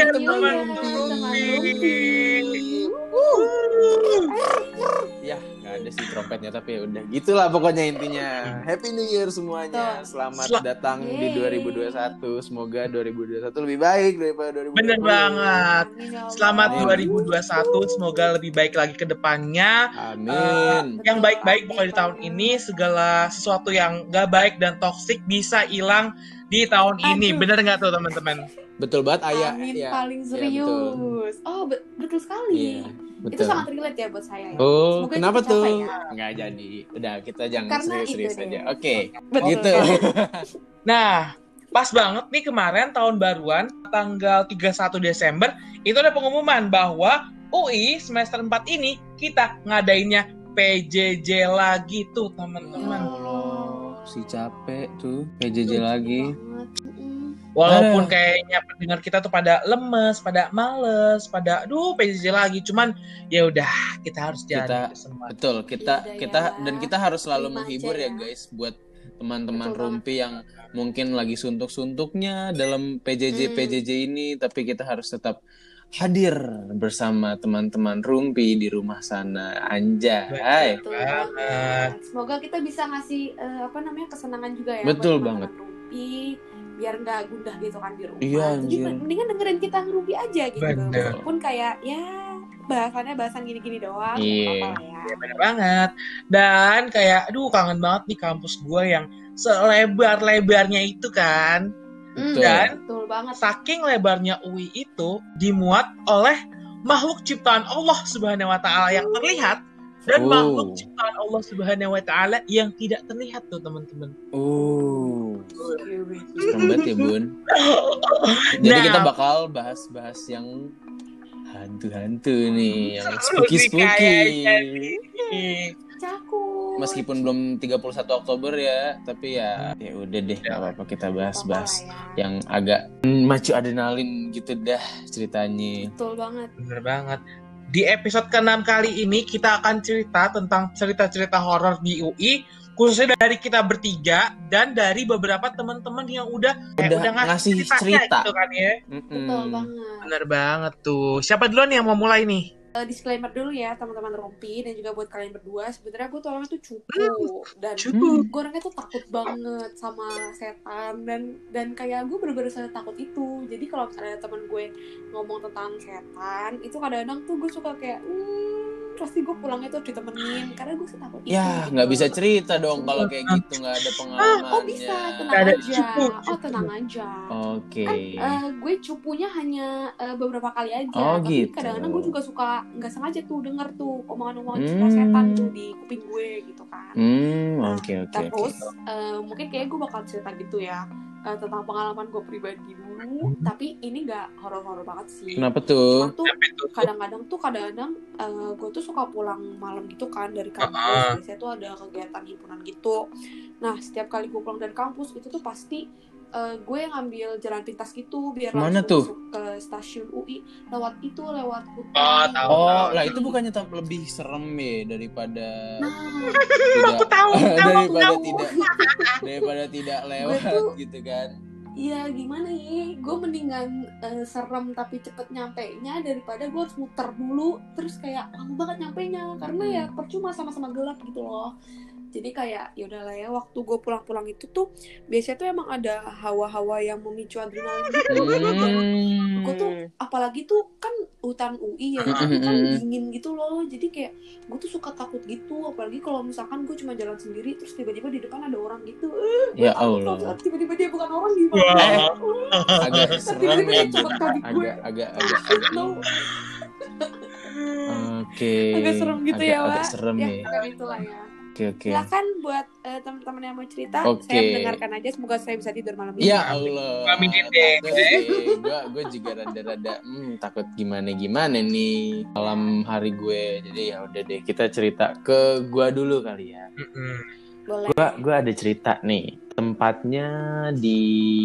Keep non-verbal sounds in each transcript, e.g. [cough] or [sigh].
New teman. Ya, nggak ada sih trompetnya tapi ya udah gitulah pokoknya intinya. Happy New Year semuanya. Selamat Sel- datang di Yeay. 2021. Semoga 2021 lebih baik daripada 2020. Bener banget. Ya. Selamat Amin. 2021, semoga lebih baik lagi ke depannya. Amin. Yang baik-baik pokoknya di tahun ini segala sesuatu yang gak baik dan toksik bisa hilang di tahun ini. Bener nggak tuh teman-teman? Betul banget ayah. Amin ya. paling Iya, serius. oh, be- betul sekali. Iya, Itu betul. sangat relate ya buat saya. ya. Oh, Semoga itu kenapa tuh? ya. Nggak jadi. Udah, kita jangan serius-serius itu aja. Oke. Betul Gitu. [laughs] Nah, pas banget nih kemarin tahun baruan tanggal 31 Desember itu ada pengumuman bahwa UI semester 4 ini kita ngadainnya PJJ lagi tuh teman-teman. Allah, si capek tuh PJJ lagi. Banget. Walaupun Aduh. kayaknya pendengar kita tuh pada lemes, pada males, pada aduh PJJ lagi, cuman ya udah kita harus Kita- jalan itu semua. Betul, kita Yaudah kita ya. dan kita harus selalu Terima menghibur ya ya. guys buat teman-teman rumpi yang mungkin lagi suntuk-suntuknya dalam PJJ Hmm. PJJ ini tapi kita harus tetap hadir bersama teman-teman rumpi di rumah sana anjay. Betul banget. Semoga kita bisa ngasih eh, apa namanya kesenangan juga ya. Betul buat banget. teman-teman Rumpi, biar nggak gundah gitu kan di rumah. Iya, Jadi anjir. mendingan dengerin kita ngerumpi aja gitu. Bener. Meskipun kayak ya bahasannya bahasan gini-gini doang. nggak Iya. apa-apa lah ya. Bener banget. Dan kayak aduh kangen banget nih kampus gue yang selebar-lebarnya itu kan. Betul. Dan betul banget. saking lebarnya UI itu dimuat oleh makhluk ciptaan Allah Subhanahu wa taala yang terlihat dan Oh. makhluk ciptaan Allah Subhanahu wa taala yang tidak terlihat tuh teman-teman. Oh, serem banget ya bun. [laughs] Jadi Nah. kita bakal bahas-bahas yang hantu-hantu nih, yang spooky-spooky. Meskipun belum 31 Oktober ya, tapi ya ya udah deh, nggak apa-apa kita bahas-bahas ya. yang agak macu adrenalin gitu dah ceritanya. Betul banget. Bener banget. Di episode ke-6 kali ini kita akan cerita tentang cerita-cerita horor di UI khususnya dari kita bertiga dan dari beberapa teman-teman yang udah kayak Udah ngasih ceritanya cerita. gitu kan ya. Mm-mm. Betul banget. Bener banget tuh. Siapa duluan yang mau mulai nih? Eh, disclaimer dulu ya teman-teman Rompi dan juga buat kalian berdua sebenarnya gue tuh orangnya tuh cupu dan Cupu. gue orangnya tuh takut banget sama setan dan dan kayak gue bener-bener sangat takut itu jadi kalau misalnya teman gue ngomong tentang setan itu kadang-kadang tuh gue suka kayak hmm, pasti gue pulangnya tuh ditemenin karena gue takut itu Ya, gitu. nggak bisa cerita dong kalau kayak gitu nggak ada pengalamannya. oh bisa tenang ada aja cupu, oh cupu. tenang aja Oke. kan eh, gue cupunya hanya eh, beberapa kali aja Oh, tapi gitu. kadang-kadang gue juga suka nggak sengaja tuh denger tuh omongan-omongan cerita Hmm. setan tuh di kuping gue gitu kan Hmm, Nah, oke oke oke. terus eh, mungkin kayak gue bakal cerita gitu ya eh, tentang pengalaman gue pribadi dulu tapi ini nggak horor-horor banget sih Kenapa Cuma tuh? itu? kadang-kadang tuh kadang-kadang eh, gue tuh suka pulang malam gitu kan dari kampus Ah. biasanya tuh ada kegiatan himpunan gitu nah setiap kali gue pulang dari kampus itu tuh pasti eh, gue ngambil jalan pintas gitu biar Mana langsung tuh? masuk ke stasiun UI lewat itu lewat hutan Oh, tahu. Oh, lah itu bukannya tak lebih serem ya daripada nah tidak Aku tahu, tahu, daripada tahu. tidak [laughs] daripada tidak lewat tuh- gitu kan. Iya gimana ya, gue mendingan eh, serem tapi cepet nyampe nya daripada gue harus muter dulu terus kayak lama banget nyampe nya karena ya percuma sama-sama gelap gitu loh. Jadi kayak ya udahlah ya waktu gue pulang-pulang itu tuh biasanya tuh emang ada hawa-hawa yang memicu adrenalin gitu. Hmm. Gue tuh apalagi tuh kan hutan UI ya, itu kan dingin gitu loh. Jadi kayak gue tuh suka takut gitu apalagi kalau misalkan gue cuma jalan sendiri terus tiba-tiba di depan ada orang gitu. Eh, Ya Allah. tiba-tiba dia bukan orang gimana? Wah. Agak serem ya. Agak agak agak. Oke. agak serem gitu Agak- ya, Agak serem ya, ya. itulah ya. Oke oke. Silakan buat eh, teman-teman yang mau cerita, Oke. saya mendengarkan aja. Semoga saya bisa tidur malam ini. Ya Allah. Aminin deh. Gue gue juga rada-rada hmm, takut gimana gimana nih malam hari gue. Jadi ya udah deh kita cerita ke gua dulu kali ya. Mm-mm. Boleh. Gua gua ada cerita nih. Tempatnya di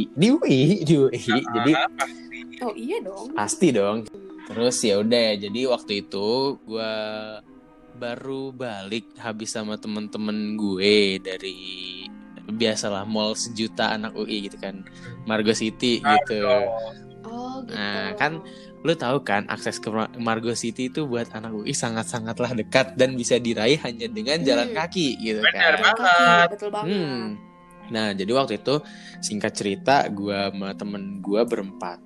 di UI, di UI. Jadi Ah, pasti. Oh iya dong. pasti dong. Terus ya udah ya. Jadi waktu itu gua baru balik habis sama temen-temen gue dari biasalah mall sejuta anak UI gitu kan Margo City gitu. Oh gitu. Nah, kan lu tahu kan akses ke Mar- Margo City itu buat anak UI sangat-sangatlah dekat dan bisa diraih hanya dengan jalan Hmm. kaki gitu Benar kan. banget. Kaki, betul banget. Hmm. Nah, jadi waktu itu singkat cerita gua sama temen gua berempat.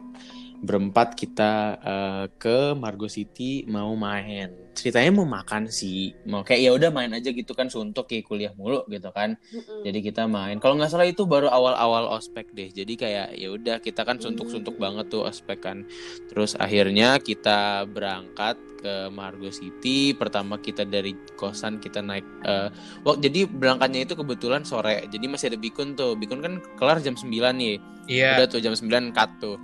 Berempat kita eh, ke Margo City mau main. Ceritanya mau makan sih. Mau kayak ya udah main aja gitu kan suntuk kayak kuliah mulu gitu kan. Mm-mm. Jadi kita main. Kalau nggak salah itu baru awal-awal ospek deh. Jadi kayak ya udah kita kan suntuk-suntuk Hmm. banget tuh ospek kan. Terus akhirnya kita berangkat ke Margo City. Pertama kita dari kosan kita naik. eh wah, jadi berangkatnya itu kebetulan sore. Jadi masih ada bikun tuh. Bikun kan kelar jam 9 nih. Iya. Udah tuh jam 9 cut tuh.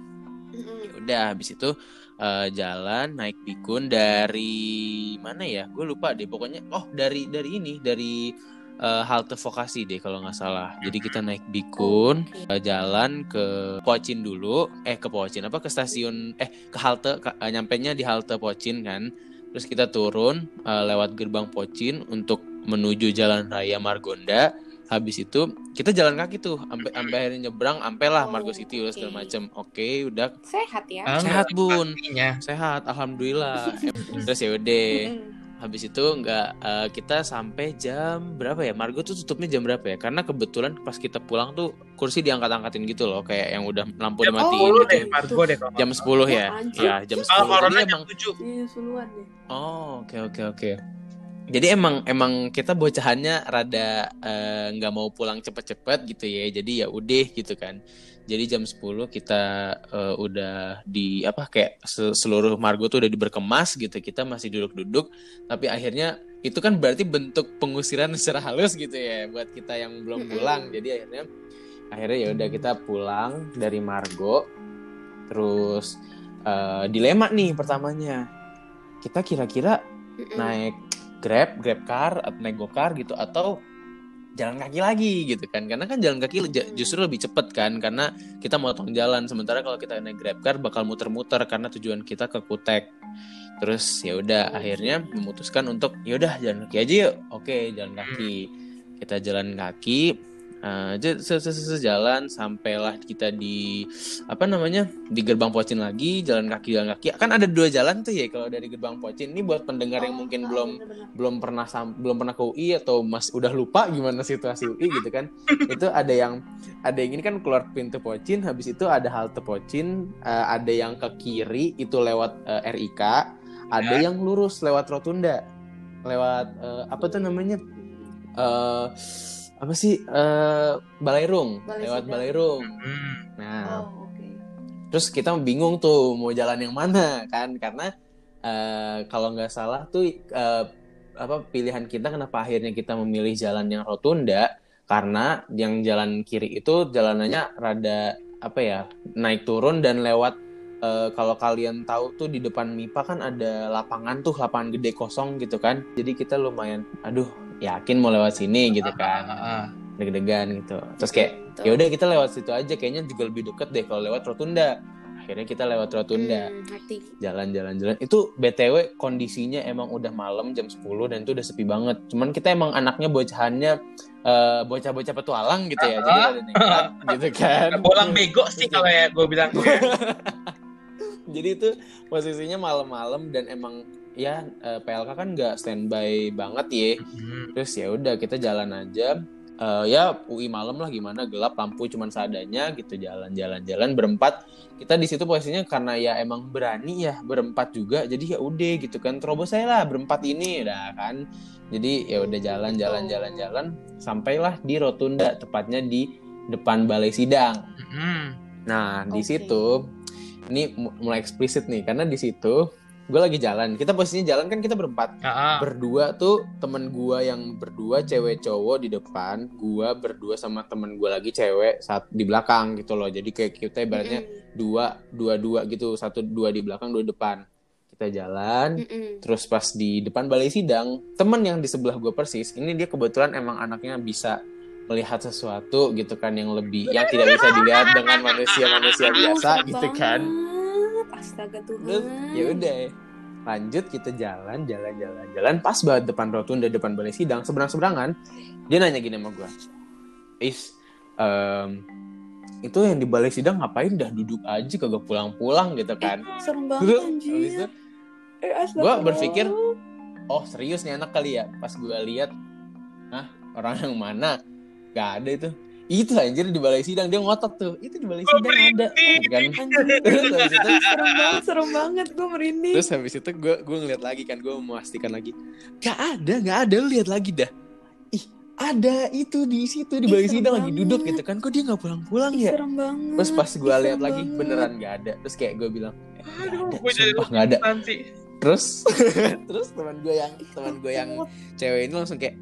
Udah habis itu eh, jalan naik bikun dari mana ya? Gue lupa deh. Pokoknya oh dari dari ini dari eh, halte vokasi deh kalau nggak salah. Jadi kita naik bikun Oke. eh, jalan ke Pocin dulu. Eh ke Pocin apa ke stasiun eh ke halte ke, eh, nyampenya di halte Pocin kan. Terus kita turun eh, lewat gerbang Pocin untuk menuju Jalan Raya Margonda. Habis itu kita jalan kaki tuh sampai sampai akhirnya nyebrang sampai lah Oh, Margo City udah segala oke. macem. Oke, udah Sehat ya. Sehat, Bun. pastinya. sehat alhamdulillah [laughs] terus ya udah habis itu nggak eh, kita sampai jam berapa ya Margo tuh tutupnya jam berapa ya karena kebetulan pas kita pulang tuh kursi diangkat-angkatin gitu loh kayak yang udah lampu Jam dimatiin 10 gitu deh, Margo deh kalau jam nggak 10 ya Anjir. ya jam salah. Kalau 10 corona jadi jam emang 7. Iya, oh oke oke oke jadi emang emang kita bocahannya rada eh, nggak mau pulang cepet-cepet gitu ya. Jadi ya udah gitu kan. Jadi jam 10 kita eh, udah di apa kayak se- seluruh Margo tuh udah diberkemas gitu. Kita masih duduk-duduk. Tapi akhirnya itu kan berarti bentuk pengusiran secara halus gitu ya buat kita yang belum pulang. Jadi akhirnya akhirnya ya udah kita pulang dari Margo. Terus eh, dilema nih pertamanya. Kita kira-kira naik Grab, Grab car, atau naik Gokar gitu atau jalan kaki lagi gitu kan. Karena kan jalan kaki justru lebih cepet kan karena kita motong jalan sementara kalau kita naik Grab car bakal muter-muter karena tujuan kita ke Kutek. Terus ya udah akhirnya memutuskan untuk ya udah jalan kaki aja yuk. Oke, jalan kaki. Kita jalan kaki se- sejalan sampailah kita di apa namanya di gerbang Pocin lagi jalan kaki jalan kaki kan ada dua jalan tuh ya kalau dari gerbang Pocin ini buat pendengar yang Oh, mungkin ah, belum bener-bener. belum pernah belum pernah ke UI atau mas udah lupa gimana situasi UI gitu kan [laughs] itu ada yang ada yang ini kan keluar pintu Pocin habis itu ada halte Pocin eh, ada yang ke kiri itu lewat eh, RIK ada Ya. yang lurus lewat Rotunda lewat eh, apa tuh namanya eh apa sih eh Balairung Balai lewat. Balairung Hmm. nah Oh, oke. Terus kita bingung tuh mau jalan yang mana kan karena eh, kalau nggak salah tuh eh, apa pilihan kita kenapa akhirnya kita memilih jalan yang rotunda karena yang jalan kiri itu jalanannya rada apa ya naik turun dan lewat eh, kalau kalian tahu tuh di depan MIPA kan ada lapangan tuh lapangan gede kosong gitu kan jadi kita lumayan aduh yakin mau lewat sini gitu kan. Ah, ah. deg-degan gitu. Terus kayak ya udah kita lewat situ aja kayaknya juga lebih deket deh kalau lewat rotunda. Akhirnya kita lewat rotunda. Hmm, jalan-jalan-jalan itu btw kondisinya emang udah malam jam 10 dan itu udah sepi banget. Cuman kita emang anaknya bocahannya eh, bocah-bocah petualang gitu ya. Jadi ada nekat gitu kan. [laughs] Bolang bego sih kalau ya gue bilang. [laughs] jadi itu posisinya malam-malam dan emang ya eh, PLK kan nggak standby banget ya Hmm. terus ya udah kita jalan aja. Eh, ya UI malam lah gimana gelap lampu cuman seadanya gitu jalan-jalan-jalan berempat. Kita di situ posisinya karena ya emang berani ya berempat juga. Jadi ya udah gitu kan terobos saya lah berempat ini dah kan. Jadi ya udah jalan-jalan jalan-jalan sampailah di rotunda tepatnya di depan balai sidang. Hmm. nah di situ ini mu- mulai eksplisit nih. Karena di situ gue lagi jalan. Kita posisinya jalan kan kita berempat. Ah. berdua tuh temen gua yang berdua cewek cowok di depan gua berdua sama temen gua lagi cewek saat di belakang gitu loh. Jadi kayak kita ibaratnya Mm-mm. dua dua dua gitu. Satu dua di belakang dua di depan. Kita jalan Mm-mm. terus pas di depan balai sidang temen yang di sebelah gua persis ini dia kebetulan emang anaknya bisa melihat sesuatu gitu kan yang lebih yang tidak bisa dilihat dengan manusia-manusia biasa Serem gitu kan banget. Astaga Tuhan. Ya udah. Lanjut kita jalan jalan jalan jalan. Pas banget depan rotunda depan balai sidang seberang seberangan dia nanya gini sama gue is em, itu yang di balai sidang ngapain? Dah duduk aja kagak pulang-pulang gitu kan. serem banget Terus anjir. itu eh, gua astagfirullah. berpikir oh serius nih anak kali ya? Pas gue lihat ah orang yang mana? Gak ada itu itu anjir di balai sidang dia ngotot tuh. Itu di balai sidang ada. gitu kan? [laughs] Terus habis itu serem banget serem banget gue merinding. Terus habis itu gue gue ngeliat lagi kan gue memastikan lagi. Gak ada gak ada lu lihat lagi dah. Ih ada itu di situ di balai sidang lagi banget. duduk gitu kan. Kok dia nggak pulang-pulang ya? serem banget. Terus pas gue Ih, lihat lagi banget. beneran gak ada. Terus kayak gue bilang eh, nggak Aduh, ada gue jadi sumpah nggak ada. nanti. terus [laughs] terus teman gue yang teman gue yang cewek ini langsung kayak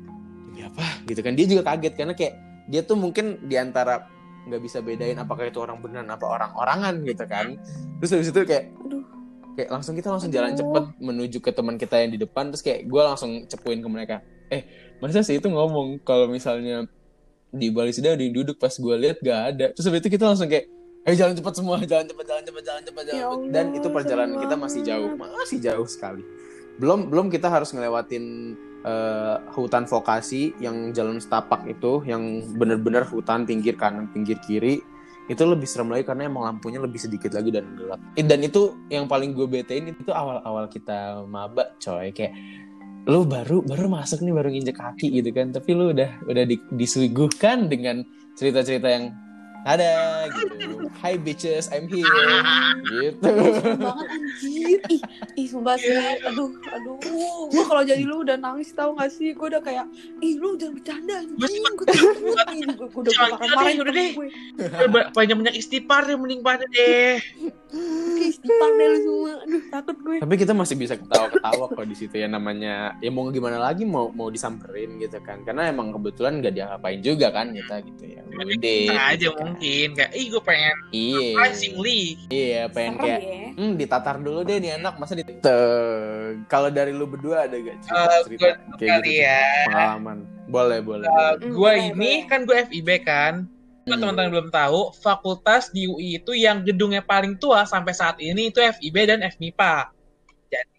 demi apa? Gitu kan. Dia juga kaget karena kayak dia tuh mungkin di antara nggak bisa bedain apakah itu orang beneran apa orang-orangan gitu kan terus habis itu kayak Aduh. kayak langsung kita langsung jalan Aduh. cepet menuju ke teman kita yang di depan terus kayak gue langsung cepuin ke mereka eh masa sih itu ngomong kalau misalnya di Bali sudah yang duduk pas gue lihat gak ada terus habis itu kita langsung kayak ayo jalan cepat semua jalan cepat jalan cepat jalan cepat jalan Ya cepat. Allah, dan itu perjalanan kita masih jauh masih jauh sekali belum belum kita harus ngelewatin eh, hutan vokasi yang jalan setapak itu yang bener-bener hutan pinggir kanan pinggir kiri itu lebih serem lagi karena emang lampunya lebih sedikit lagi dan gelap. Eh, dan itu yang paling gue betein itu awal-awal kita maba coy. Kayak lu baru baru masuk nih baru nginjek kaki gitu kan. Tapi lu udah udah di, disuguhkan dengan cerita-cerita yang ada gitu. Hi bitches I'm here. Gitu. Banget anjir. Ih ih sumpah sih aduh aduh. Gue kalau jadi lu udah nangis tau gak sih? Gue udah kayak ih lu jangan bercanda anjing. Gue takut gue udah marahin udah deh. gue Banyak-banyak istighfar deh mending pada deh. [laughs] Deh lu semua. Aduh takut gue. Tapi kita masih bisa ketawa-ketawa kok di situ ya namanya ya mau gimana lagi mau mau disamperin gitu kan. Karena emang kebetulan gak diapa-apain juga kan kita gitu ya udah Kita aja gitu kan. mungkin kayak ih gue pengen iya. iya pengen serem kayak ya. Hmm ditatar dulu deh nih anak masa di kalau dari lu berdua ada gak cerita Eh, cerita kayak gitu ya. pengalaman. Boleh boleh, Uh, boleh. Gue ini kan gue FIB kan. Buat Hmm. teman-teman belum tahu, fakultas di UI itu yang gedungnya paling tua sampai saat ini itu FIB dan FMIPA.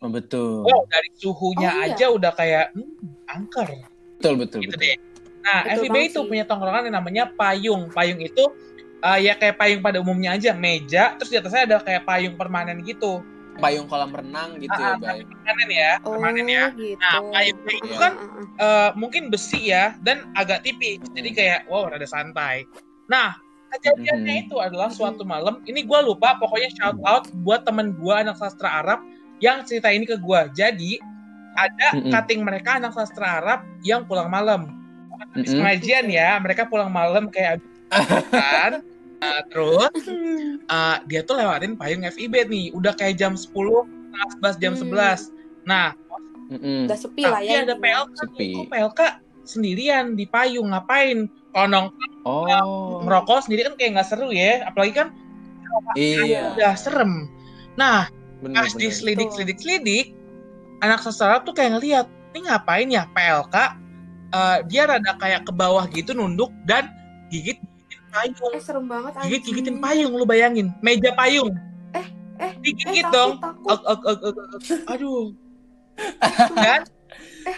Oh, betul Wow, dari suhunya Oh, iya. aja udah kayak hmm, angker betul betul gitu betul deh. Nah, Betul FIB banget itu sih. punya tongkrongan yang namanya payung. Payung itu uh, ya kayak payung pada umumnya aja, meja, terus di atasnya ada kayak payung permanen gitu. payung kolam renang gitu Ah, ya ah, bay Permanen ya, oh permanen ya. gitu Nah, payungnya itu kan Ah, ah, ah. eh, mungkin besi ya dan agak tipis. Jadi Mhm. kayak wow, rada santai. Nah, kejadiannya Mhm. itu adalah suatu malam. Ini gue lupa, pokoknya shout out buat temen gue anak sastra Arab yang cerita ini ke gue. Jadi ada Mhm. cutting mereka anak sastra Arab yang pulang malam. Habis Mhm. pengajian ya, mereka pulang malam kayak kan. [laughs] Nah, terus eh, dia tuh lewatin payung FIB nih, udah kayak jam 10, setengah 11, jam Hmm. 11. Nah, Mm-mm. udah sepi lah tapi ya ada intinya. PLK Sepi. kok PLK sendirian di payung ngapain? Kalau nongkrong oh ngerokok sendiri kan kayak nggak seru ya, apalagi kan iya udah serem. Nah, bener, pas bener. diselidik selidik selidik, anak sastra tuh kayak ngeliat, ini ngapain ya PLK? Eh, dia rada kayak ke bawah gitu nunduk dan gigit gigitin payung, eh serem banget gigit gigitin payung lu bayangin, meja payung. Eh, eh, digigit eh, dong. takut, ag- ag- ag- ag- aduh. Dan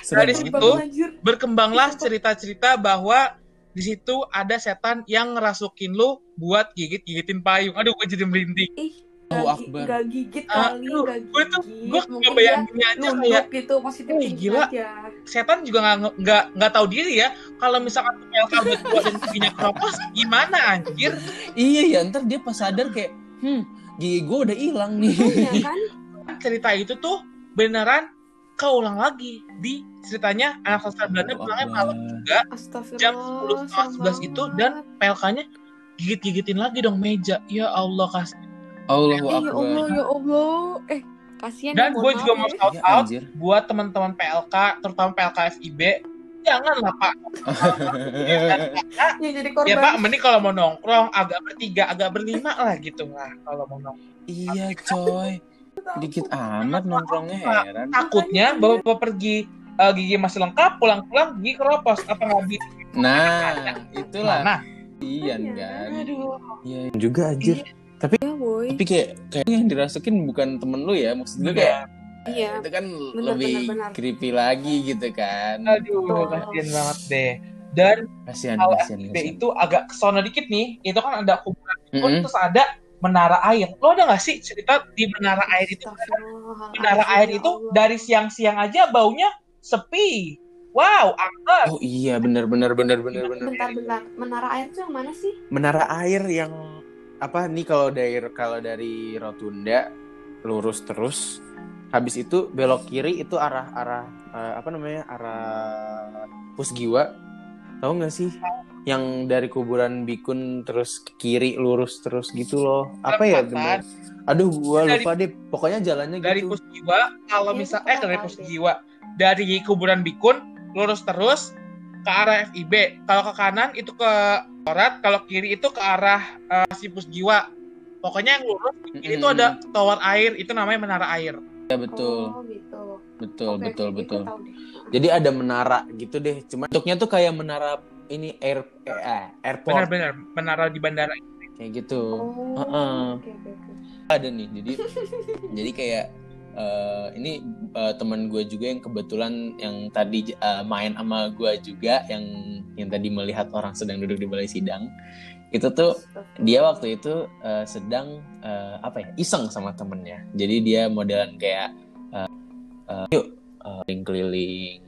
Serem dari situ, takut berkembanglah cerita-cerita bahwa di situ ada setan yang ngerasukin lu buat gigit-gigitin payung. Aduh, gue jadi merinding. ih nggak gi- Akbar. nggak gigit Ah, kali aduh, nggak gue tuh- gigit Gue mungkin dia ngebayanginnya aja kayak gitu positif Wih, thinking gila. aja setan juga nggak nggak nggak tahu diri ya. Kalau misalkan tuh PLK berdua dan giginya keropos, gimana anjir? iya ya ntar dia pas sadar kayak hmm gigi gue udah hilang nih Makanya kan Cerita itu tuh beneran keulang lagi di ceritanya anak sastra Belanda pulangnya malam juga jam 10 setengah 11 itu dan PLK-nya gigit-gigitin lagi dong meja. Ya Allah kasih. Allahu eh, ya Allah ya Allah eh kasihan Dan ya, gue juga mau ya. shout ya out anjir buat teman-teman PLK, terutama PLK FIB, janganlah [laughs] Pak. ya jadi korban Ya Pak, mending kalau mau nongkrong agak bertiga, agak berlima lah gitu lah kalau mau nongkrong. iya coy dikit amat nongkrongnya heran Takutnya bapak pergi eh, gigi masih lengkap, pulang-pulang gigi keropos apa nggak bisa? nah itulah Nah, Iya. kan aduh. iya juga anjir ya boy tapi kayak kayaknya yang dirasukin bukan temen lu ya maksud gue kayak iya itu kan Bener, lebih bener, bener. creepy lagi gitu kan Aduh, Betul. kasihan banget deh. Dan kasihan kalau kasihan FIB kasihan. itu agak kesono dikit nih, itu kan ada kuburan Mm-mm. terus ada menara air. Lo ada nggak sih cerita di menara air itu? Menara air ya itu dari siang-siang aja baunya sepi. Wow, angker. Oh iya benar benar benar benar benar. Bentar, bentar. Menara air tuh yang mana sih? Menara air yang apa nih kalau dari kalau dari Rotunda lurus terus habis itu belok kiri itu arah arah eh, apa namanya arah Pusgiwa tahu nggak sih yang dari kuburan Bikun terus ke kiri lurus terus gitu loh apa ya bener aduh gua lupa deh pokoknya jalannya dari gitu Pusjiwa kalau Iya, misal eh dari perempatan. Dari kuburan Bikun lurus terus ke arah FIB. Kalau ke kanan itu ke Orat, kalau kiri itu ke arah eh, si Pusjiwa. Pokoknya yang lurus di kiri itu Mm-mm. ada tower air, itu namanya menara air. ya betul Oh, gitu. betul Oke, betul betul jadi ada menara gitu deh cuma bentuknya tuh kayak menara ini air eh, airport Benar-benar menara di bandara. kayak gitu Oh, Heeh. oke, oke, oke. ada nih jadi jadi kayak eh, ini eh, teman gue juga yang kebetulan yang tadi eh, main sama gue juga yang yang tadi melihat orang sedang duduk di balai sidang. Itu tuh dia waktu itu eh, sedang eh, apa ya iseng sama temennya. Jadi dia modelan kayak eh, eh, yuk eh, keliling-keliling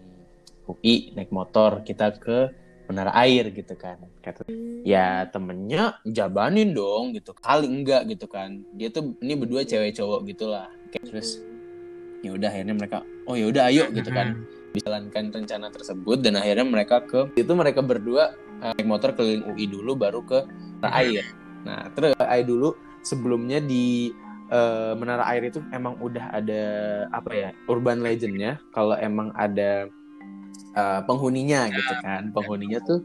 UI naik motor kita ke menara air gitu kan. Kata ya temennya jabanin dong gitu. Kali enggak gitu kan. Dia tuh ini berdua cewek cowok gitulah. Terus ya udah akhirnya mereka oh ya udah ayo gitu kan. Dijalankan rencana tersebut dan akhirnya mereka ke itu mereka berdua eh, naik motor keliling UI dulu baru ke menara air. Nah terus air dulu sebelumnya di eh, menara air itu emang udah ada apa ya urban legendnya. Kalau emang ada eh, penghuninya gitu kan. Penghuninya tuh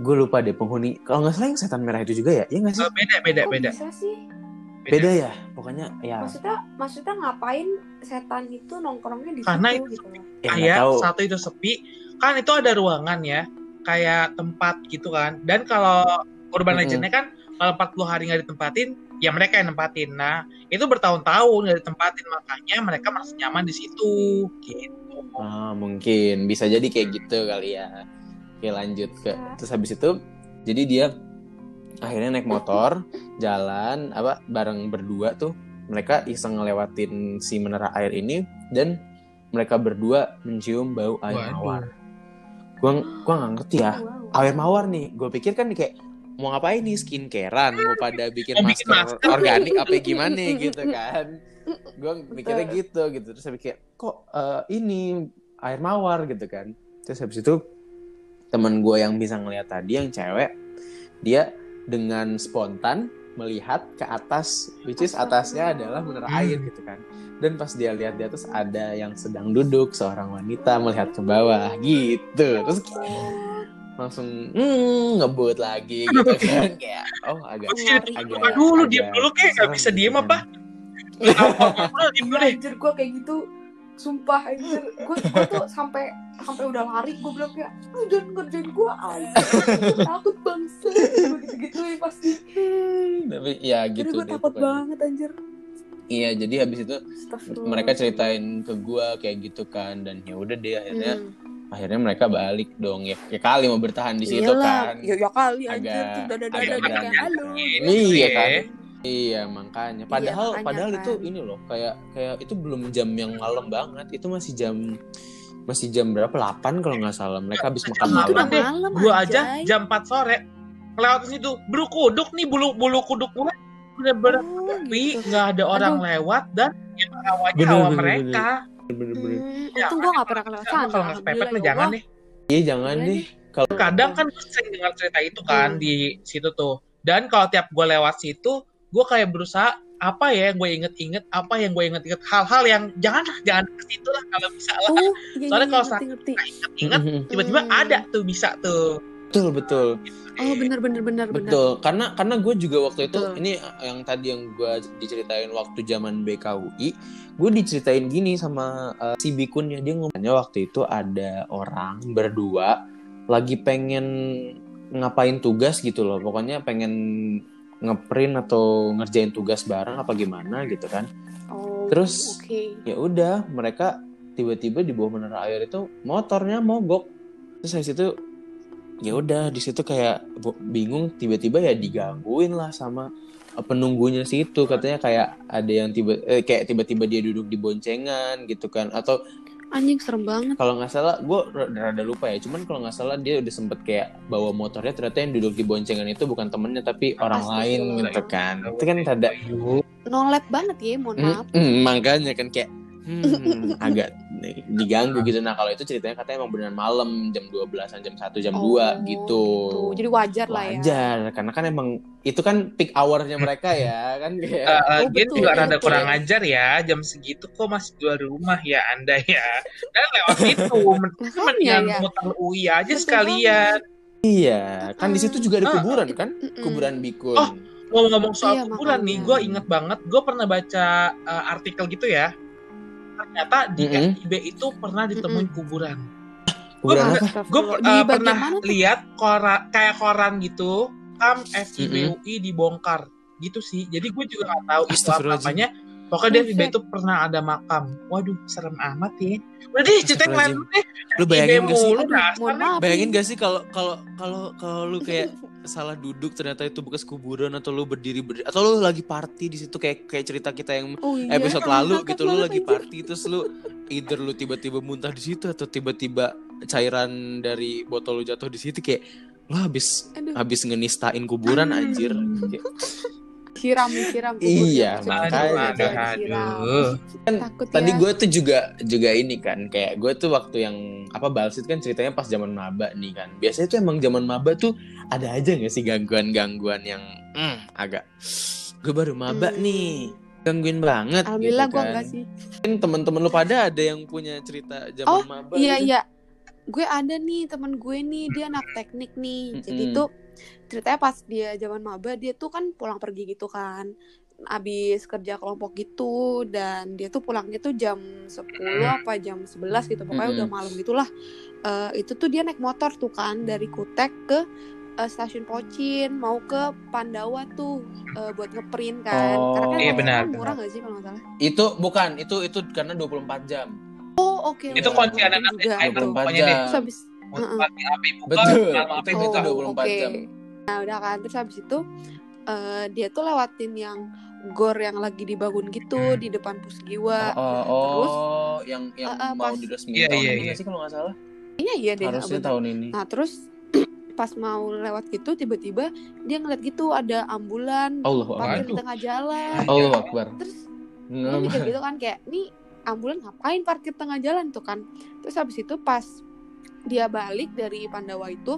gue lupa deh penghuni kalau nggak salah yang setan merah itu juga ya? Ya nggak sih? Eh, beda, beda, beda. bisa sih? Beda ya? pokoknya ya. Maksudnya, maksudnya ngapain setan itu nongkrongnya di Karena situ itu gitu? ya kayak tahu. satu itu sepi. Kan itu ada ruangan ya. Kayak tempat gitu kan. Dan kalau urban Mm-mm. legendnya kan kalau 40 hari nggak ditempatin ya mereka yang nempatin. Nah itu bertahun-tahun nggak ditempatin. Makanya mereka masih nyaman di situ. Gitu. Ah, mungkin. Bisa jadi kayak gitu kali ya. Oke lanjut ke Bisa. terus habis itu jadi dia akhirnya naik motor jalan apa bareng berdua tuh mereka iseng ngelewatin si menara air ini dan mereka berdua mencium bau air Waduh. mawar gua gua nggak ngerti ya Wow. air mawar nih gue pikir kan kayak mau ngapain nih skincarean mau pada bikin bikin masker, masker. organik apa gimana gitu kan gue mikirnya Betul. gitu gitu terus saya pikir kok eh, ini air mawar gitu kan terus habis itu teman gue yang bisa ngeliat tadi yang cewek dia dengan spontan melihat ke atas which is atasnya adalah menara Hmm. air gitu kan. Dan pas dia lihat di atas ada yang sedang duduk seorang wanita melihat ke bawah gitu. Terus langsung hmm, ngebut lagi [laughs] gitu kan. Kayak oh agak Gue sih Ngari. dulu agak- dulu diem dulu kayak nggak bisa gitu diem kan. apa? [laughs] Anjir gue kayak gitu sumpah anjir. Gue gue tuh sampai sampai udah lari gue bilang kayak lu jangan ngerjain gue anjir. Gua takut banget gue gitu gituin pasti. Tapi ya gitu gue deh takut pokoknya. banget anjir. Iya jadi habis itu mereka ceritain ke gua kayak gitu kan dan ya udah deh akhirnya Hmm. akhirnya mereka balik dong. Ya, ya kali mau bertahan di situ Iyalah, kan. Ya, ya kali anjir. Agak- tuh dada agak dada berani. kayak halo. Iya kan? Iya. Iya makanya. Padahal makanya padahal kan. itu ini loh kayak kayak itu belum jam yang malam banget. Itu masih jam masih jam berapa? 8 kalau nggak salah. Mereka habis makan itu malam. udah malam. Deh. malam Gua aja. anjay. jam 4 sore lewat situ. Bulu kuduk nih bulu bulu kuduk gue bener-bener Oh, tapi gitu. nggak ada orang Aduh. lewat dan yang awalnya Bener, awal bener, mereka. Bener-bener Hmm, Ya, untung gue gak pernah kelewat sana. kalau nggak sepepet mah ya jangan deh iya jangan Iya deh. kalau kadang kan gue sering dengar cerita itu kan Hmm. di situ tuh. Dan kalau tiap gue lewat situ gue kayak berusaha apa ya yang gue inget-inget apa yang gue inget-inget hal-hal yang jangan lah jangan ke situ lah kalau bisa lah Oh, iya, Soalnya iya, kalau ngerti, ngerti. inget tiba-tiba Hmm. ada tuh bisa tuh betul betul Oh, bener, bener, bener, bener. Betul, karena karena gue juga waktu itu Betul. ini yang tadi yang gue diceritain waktu zaman BKUI, gue diceritain gini sama eh, si bikunnya dia ngomongnya waktu itu ada orang berdua lagi pengen ngapain tugas gitu loh, pokoknya pengen ngeprint atau ngerjain tugas bareng apa gimana gitu kan. Oh, Terus- oke. Ya udah, mereka tiba-tiba di bawah menara air itu motornya mogok. Terus habis itu ya udah di situ kayak bingung tiba-tiba ya digangguin lah sama eh, penunggunya situ katanya kayak ada yang tiba eh, kayak tiba-tiba dia duduk di boncengan gitu kan atau Anjing serem banget. kalau nggak salah gue rada lupa ya cuman kalau nggak salah dia udah sempet kayak bawa motornya ternyata yang duduk di boncengan itu bukan temennya tapi orang lain gitu kan itu kan rada Nolep banget ya, mohon maaf. Hmm, hmm, makanya kan kayak hmm, [laughs] agak diganggu gitu. Nah, kalau itu ceritanya katanya emang beneran malam jam 12-an, jam 1, jam Oh, 2 gitu. Jadi wajar lah ya. Wajar, karena kan emang itu kan peak hour-nya mereka ya, kan kayak Eh, Oh, lagian betul, juga rada kurang ajar ya jam segitu kok masih keluar rumah ya anda ya dan lewat itu men- Makanya mendingan ya. muter UI aja sekalian Iya, kan di situ juga ada kuburan kan? Kuburan Bikun. Oh. ngomong-ngomong soal Iya, kuburan nih gue inget banget gue pernah baca eh, artikel gitu ya ternyata di Mm-mm. FIB itu pernah ditemuin kuburan kuburan gua- apa? gue bagian pernah tuh? lihat koran kayak koran gitu kam FIB Mm-mm. UI dibongkar gitu sih jadi gue juga nggak tahu itu apa Astagfirullahaladzim. Pokoknya di FIB Buset. itu pernah ada makam waduh serem amat ya udah deh cerita yang lain deh Lu bayangin gak sih? Bayangin gak sih kalau kalau kalau kalau lu kayak salah duduk ternyata itu bekas kuburan atau lu berdiri berdiri atau lu lagi party di situ kayak kayak cerita kita yang Oh iya. episode lalu gitu lu lagi party terus lu either lu tiba-tiba muntah di situ atau tiba-tiba cairan dari botol lu jatuh di situ kayak lu habis Aduh. habis ngenistain kuburan anjir Kayak, Siram, siram. Iya, makanya. aduh Makanya, aduh Disiram. aduh kan Takut tadi ya. gue tuh juga juga ini kan kayak gue tuh waktu yang apa balsit kan ceritanya pas zaman maba nih kan biasanya tuh emang zaman maba tuh ada aja gak sih gangguan-gangguan yang hmm, agak gue baru maba Hmm. nih gangguin banget Alhamdulillah gitu gue kan. enggak sih. Kan teman-teman lu pada ada yang punya cerita zaman Oh, maba Iya gitu? iya. Gue ada nih teman gue nih dia anak teknik nih. Jadi Mm-mm. tuh ceritanya pas dia zaman maba dia tuh kan pulang pergi gitu kan. Abis kerja kelompok gitu dan dia tuh pulangnya tuh jam 10 apa jam 11 gitu. Pokoknya udah malam gitulah. Eh itu tuh dia naik motor tuh kan dari Kutek ke eh, stasiun Pocin mau ke Pandawa tuh eh, buat ngeprint kan. Oh. Karena kan Iya, kalau benar, murah gak sih kalau nggak salah? itu bukan itu itu karena 24 jam Oh oke. itu oke. kunci anak anak juga itu tuh. 24 pokoknya deh Terus habis api buka Betul. malam api Itu buka tuh 24 jam. Nah udah kan terus habis itu eh, dia tuh lewatin yang gor yang lagi dibangun gitu Hmm. di depan pusgiwa. oh, oh, Terus oh, yang yang Uh, uh, mau diresmikan Iya, tahun iya, ini iya. nggak sih kalau nggak salah Iya iya deh. harusnya tahun ini Nah terus [clears throat] pas mau lewat gitu tiba-tiba dia ngeliat gitu ada ambulan parkir di tengah jalan. Allah Akbar Terus gue mikir gitu kan kayak nih ambulan ngapain parkir tengah jalan tuh kan. Terus habis itu pas dia balik dari Pandawa itu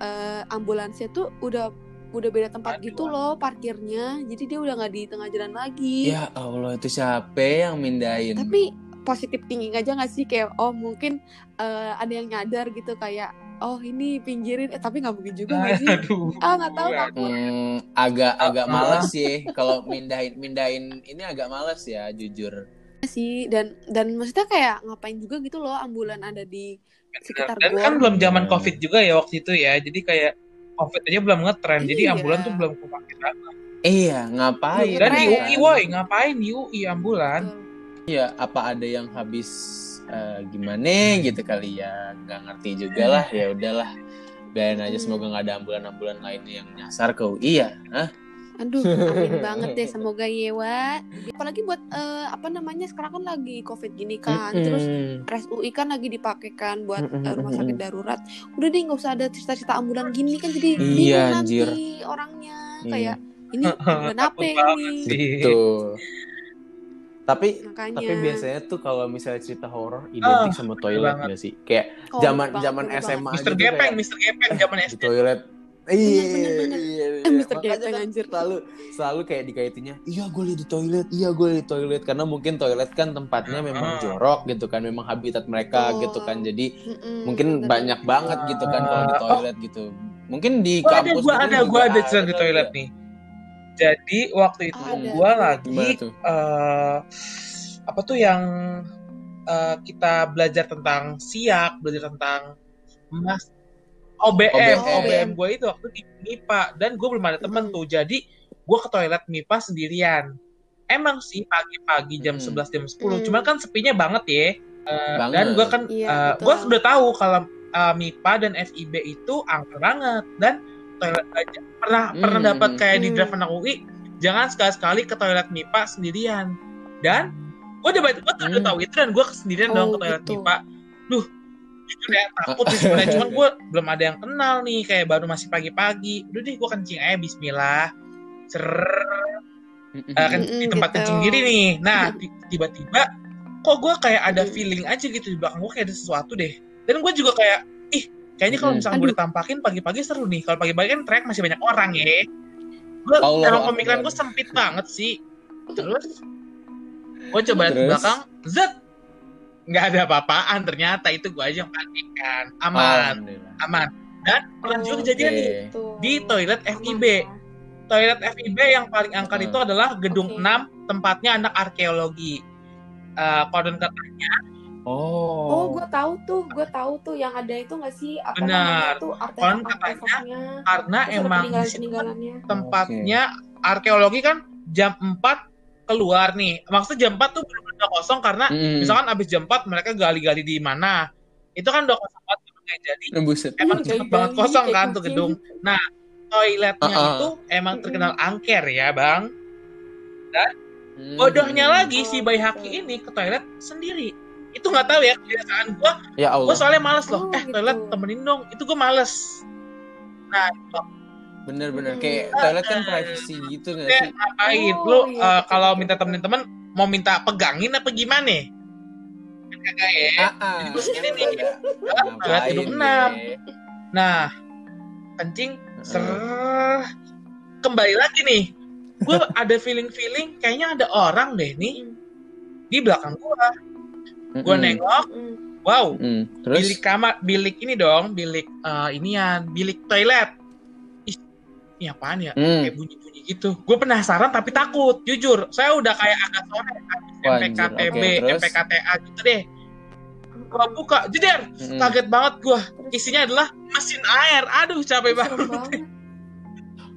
eh, ambulansnya tuh udah udah beda tempat Aduh. gitu loh parkirnya. Jadi dia udah nggak di tengah jalan lagi. Ya Allah itu siapa yang mindahin? tapi positif thinking aja nggak sih kayak oh mungkin eh, ada yang nyadar gitu kayak oh ini pinggirin eh tapi nggak mungkin juga nggak sih aduh ah nggak tahu takut Hmm, agak agak males sih kalau mindahin mindahin ini agak males ya jujur. sih dan dan maksudnya kayak ngapain juga gitu loh ambulan ada di sekitar dan kan belum zaman covid juga ya waktu itu ya jadi kayak covid aja belum ngetren jadi Iya. ambulan tuh belum kepake banget Iya ngapain? dan kan? UI woi ngapain di UI ambulan. Iya apa ada yang habis eh, gimana gitu kali ya nggak ngerti juga lah ya udahlah biarin aja semoga nggak ada ambulan-ambulan lainnya yang nyasar ke UI ya. Hah? Aduh amin [laughs] banget deh semoga yewa apalagi buat eh, apa namanya sekarang kan lagi covid gini kan terus Mm-mm. res UI kan lagi dipakai kan buat eh, rumah sakit darurat udah deh nggak usah ada cerita-cerita ambulan gini kan jadi Iya, anjir. nanti orangnya Iya. kayak ini [laughs] ambulan apa Takut banget ini sih. Tuh. Tapi makanya tapi biasanya tuh kalau misalnya cerita horor identik sama toilet banget. gak sih? Kayak Oh, zaman banget, zaman SMA. Mister gitu Gepeng kayak, Mister Gepeng zaman SD toilet. Iya, bener, bener. iya, iya. Eh, Mr. Makanya Gepeng, kan anjir. Selalu selalu kayak dikaitinnya, iya gue lihat di toilet, iya gue lihat di toilet karena mungkin toilet kan tempatnya memang Ah. jorok gitu kan, memang habitat mereka Betul. gitu kan. Jadi Mm-mm, mungkin bener. banyak banget gitu kan kalau di Ah. toilet gitu. Mungkin di Gua ada kampus gua gitu ada juga gua ada cerita di toilet ya. nih jadi waktu itu Ada. gua Gimana lagi eh apa tuh yang eh, kita belajar tentang siak, belajar tentang emas, OBM, OBM. OBM gue itu waktu di MIPA dan gue belum ada temen Hmm. tuh, jadi gue ke toilet MIPA sendirian. Emang sih pagi-pagi jam Hmm. 11 jam 10, Hmm. cuman kan sepinya banget ya. Eh, Banget. dan gue kan, Iya, eh, betul. gue sudah tahu kalau uh, MIPA dan FIB itu angker banget dan toilet aja pernah Hmm, pernah dapat hmm. kayak di Hmm. draft anak UI jangan sekali-sekali ke toilet MIPA sendirian dan gue udah gue udah Hmm. tahu itu dan gue sendirian dong ke Oh, toilet gitu. MIPA duh jujur ya takut sih sebenarnya [laughs] cuman gue belum ada yang kenal nih kayak baru masih pagi-pagi udah deh gue kencing aja Bismillah ser. Eh, kan di tempat gitu. kencing diri nih. Nah, ti- tiba-tiba kok gue kayak ada feeling aja gitu di belakang gue kayak ada sesuatu deh. Dan gue juga kayak, ih, kayaknya kalau misalnya gue ditampakin pagi-pagi seru nih. Kalau pagi-pagi kan track masih banyak orang ya. Gue Akbar. pemikiran gue sempit banget sih. Terus gue coba lihat Terus? belakang, zet, nggak ada apa-apaan. Ternyata itu gue aja yang panik kan. Aman, Alhamdulillah. aman. Dan pernah juga Oh, kejadian nih di toilet FIB toilet FIB yang paling angker itu adalah gedung Oke. 6 tempatnya anak arkeologi. Eh konon katanya Oh. Oh, gue tahu tuh, gue tahu tuh yang ada itu nggak sih apa Benar. namanya tuh Konon katanya, karena emang peninggalan-peninggalannya. tempatnya arkeologi kan jam 4 keluar nih. Maksudnya jam 4 tuh belum udah kosong karena Mm-mm. misalkan abis jam 4 mereka gali-gali di mana. Itu kan udah kosong banget gedungnya. Jadi Buset. emang Iya, cepet banget kosong kan tuh gedung. Nah, toiletnya Uh-uh. itu emang terkenal angker ya, Bang. Hmm. Bodohnya lagi Oh, si Bayi Haki gitu. ini ke toilet sendiri. Itu nggak tahu ya kebiasaan gua Ya Allah. gue soalnya males loh Oh, eh gitu. toilet temenin dong itu gue males nah itu Bener-bener Hmm. kayak toilet kan privacy gitu nggak sih? ngapain Oh, lu iya, eh, betul, kalau minta betul. temenin temen mau minta pegangin apa gimana Kan kagak ya Ah, ah. Jadi segini nih. Toilet gedung enam. ya? nah kencing ser kembali lagi nih gue [laughs] ada feeling feeling kayaknya ada orang deh nih di belakang gue gue nengok Mm. wow Mm. Terus? bilik kamar bilik ini dong bilik eh, inian bilik toilet ini apaan ya Mm. kayak bunyi-bunyi gitu. Gue penasaran tapi takut, jujur. Saya udah kayak agak sore Wah, MPKTB, terus? MPKTA gitu deh. Gua buka, jeder, Mm-mm. kaget banget gua. Terus- Isinya adalah mesin air. Aduh, capek Serem banget. banget.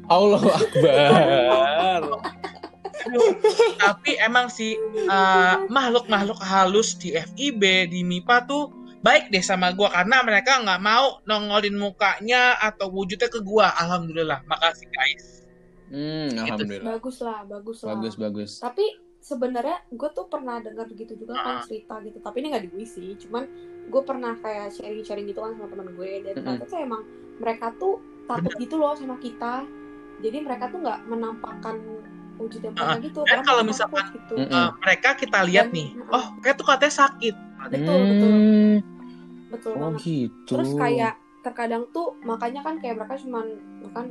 Allah [laughs] Akbar. Tapi emang sih eh, makhluk-makhluk halus di FIB, di MIPA tuh baik deh sama gua karena mereka nggak mau nongolin mukanya atau wujudnya ke gua. Alhamdulillah, makasih guys. Hmm, alhamdulillah. bagus lah, bagus lah. Bagus bagus. Tapi sebenarnya gue tuh pernah dengar gitu juga kan Ah. cerita gitu. Tapi ini nggak di gue sih. Cuman gue pernah kayak sharing-sharing gitu kan sama teman gue. Dan ternyata tuh emang mereka tuh takut gitu loh sama kita. Jadi mereka tuh nggak menampakkan wujud yang mereka gitu. dan karena kalau misalkan- takut gitu. Eh, mereka kita lihat Dan- nih, Mm-mm. oh kayak tuh katanya sakit. Betul, betul. Hmm. Betul Oh banget. gitu. Terus kayak terkadang tuh makanya kan kayak mereka cuman kan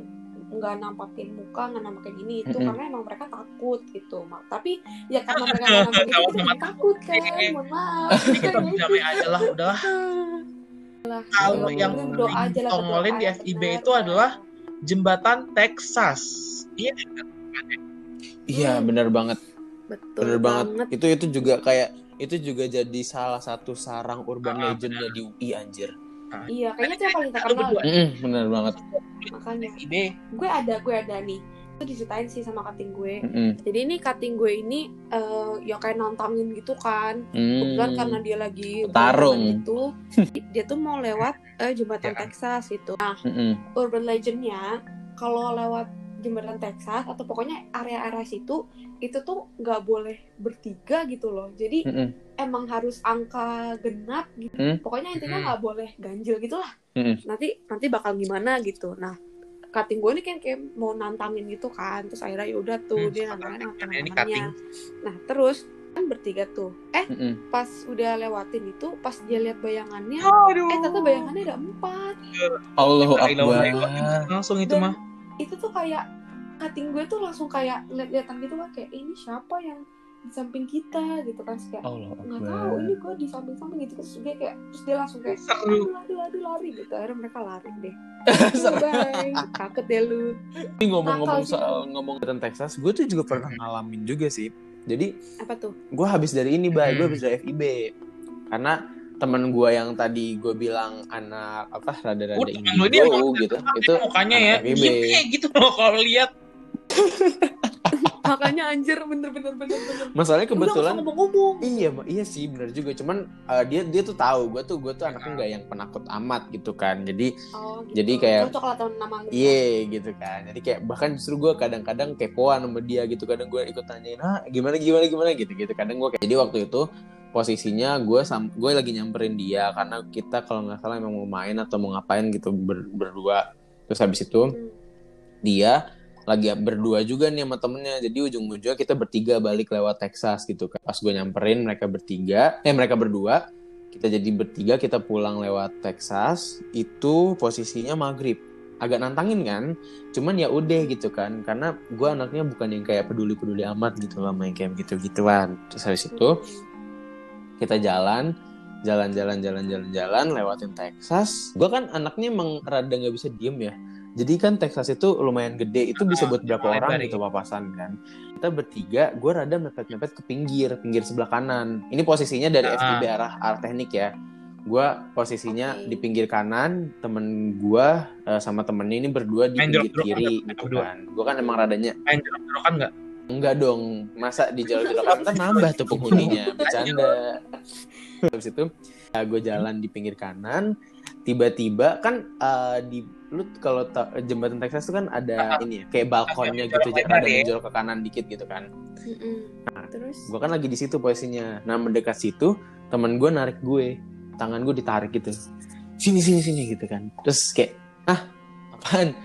nggak nampakin muka, nggak nampakin ini itu Mm-mm. karena emang mereka takut gitu. Tapi ya [laughs] karena mereka nggak nampakin itu, kita takut kan. Mohon maaf. Jadi kita berdamai aja lah, udahlah. Kalau Oh. yang Berdoa aja lah, tongolin di FIB itu adalah jembatan Texas. Iya, Iya Hmm. benar banget. betul Bener banget. Itu itu juga kayak itu juga jadi salah satu sarang urban Ah, legendnya di UI anjir. Iya, kayaknya itu yang paling terkenal. Mm-mm, bener banget. Makanya FIB. gue ada, gue ada nih. Itu diceritain sih sama kating gue. Mm-mm. Jadi ini kating gue ini eh ya kayak nantangin gitu kan. Hmm. kebetulan karena dia lagi Tarung. itu [laughs] dia tuh mau lewat eh, jembatan Ya. Texas gitu nah Mm-mm. urban legendnya kalau lewat jembatan Texas atau pokoknya area-area situ itu tuh nggak boleh bertiga gitu loh jadi Mm-mm. emang harus angka genap gitu Hmm. pokoknya intinya Hmm. nggak boleh ganjil gitu lah Hmm. nanti nanti bakal gimana gitu nah kating gue ini kan kayak mau nantangin gitu kan terus akhirnya yaudah tuh Hmm, dia nantangin nantangin. Nah terus kan bertiga tuh eh Mm-mm. pas udah lewatin itu pas dia lihat bayangannya Aduh. eh ternyata bayangannya ada empat Allahu Akbar. Langsung itu Dan mah. Itu tuh kayak kating gue tuh langsung kayak lihat-lihatan gitu kan kayak ini siapa yang di samping kita? Gitu kan kayak nggak tahu ini gue di samping-samping gitu. Terus dia kayak terus dia langsung kayak aduh aduh lari. Gitu. Akhirnya mereka lari deh. [laughs] Bye. Takut deh lu. Ini ngomong-ngomong soal ngomong tentang Texas, gue tuh juga pernah ngalamin juga sih. Jadi apa tuh? gue habis dari ini, bay, gue habis dari FIB. Karena temen gue yang tadi gue bilang anak apa rada-rada Udah, temen lu ini indigo emang- gitu, itu mukanya ya diem kayak gitu loh kalau lihat [laughs] makanya anjir bener-bener bener-bener masalahnya kebetulan ngomong-ngomong Iya, iya sih bener juga. Cuman eh, dia dia tuh tahu gue tuh gue tuh anaknya nggak yang penakut amat gitu kan. Jadi oh, gitu. Jadi kayak- lu. iya gitu kan. Jadi kayak bahkan justru gue kadang-kadang kepoan sama dia gitu. Kadang gue ikut tanyain, ah gimana gimana gimana gitu gitu. Kadang gue kayak jadi waktu itu posisinya gue sam gue lagi nyamperin dia karena kita kalau nggak salah emang mau main atau mau ngapain gitu ber- berdua. Terus habis itu Hmm. dia lagi berdua juga nih sama temennya. Jadi ujung-ujungnya kita bertiga balik lewat Texas gitu kan. Pas gue nyamperin mereka bertiga eh mereka berdua kita jadi bertiga kita pulang lewat Texas. Itu posisinya maghrib. Agak nantangin kan cuman ya udah gitu kan. Karena gue anaknya bukan yang kayak peduli peduli amat gitu loh main kayak gitu gituan terus habis itu kita jalan jalan-jalan jalan-jalan jalan lewatin Texas. Gue kan anaknya emang rada nggak bisa diem ya. Jadi kan Texas itu lumayan gede itu bisa buat berapa orang gitu papasan kan. Kita bertiga gue rada mepet-mepet ke pinggir pinggir sebelah kanan. Ini posisinya dari Ah. FIB arah arah teknik ya. Gue posisinya Oke. di pinggir kanan temen gue eh, sama temennya ini berdua di Main pinggir kiri gitu kan. Gue kan emang radanya main jorok-jorokan nggak Enggak dong, masa di jalan-jalan [laughs] kan nambah tuh penghuninya, bercanda. [laughs] Habis itu ya gue jalan di pinggir kanan, tiba-tiba kan eh, di lu kalau ta- jembatan Texas tuh kan ada ini ya, kayak balkonnya gitu, jadi ada ya. menjorok ke kanan dikit gitu kan. Mm-mm. terus Gue kan lagi di situ posisinya. Nah mendekat situ, temen gue narik gue, tangan gue ditarik gitu, sini sini sini gitu kan. Terus kayak ah apaan?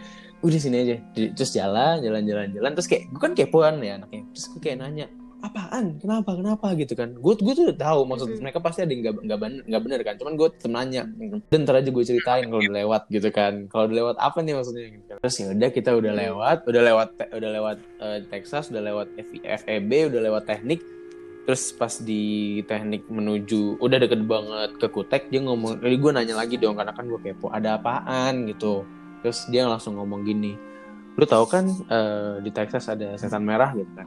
Udah sini aja. Terus jalan jalan jalan jalan. Terus kayak gue kan kepoan ya anaknya. Terus gue kayak nanya apaan? Kenapa? Kenapa? Gitu kan. Gue gue tuh udah tahu maksud mereka pasti ada yang nggak nggak bener nggak bener kan. Cuman gue tetep nanya. Dan ntar aja gue ceritain kalau udah lewat gitu kan. Kalau udah lewat apa nih maksudnya gitu kan. terus ya udah kita udah lewat udah lewat udah lewat eh, Texas udah lewat FEB udah lewat teknik. Terus pas di teknik menuju udah deket banget ke Kutek dia ngomong jadi gue nanya lagi dong karena kan gue kepo ada apaan? Gitu terus dia langsung ngomong gini lu tahu kan eh, di Texas ada setan merah gitu kan?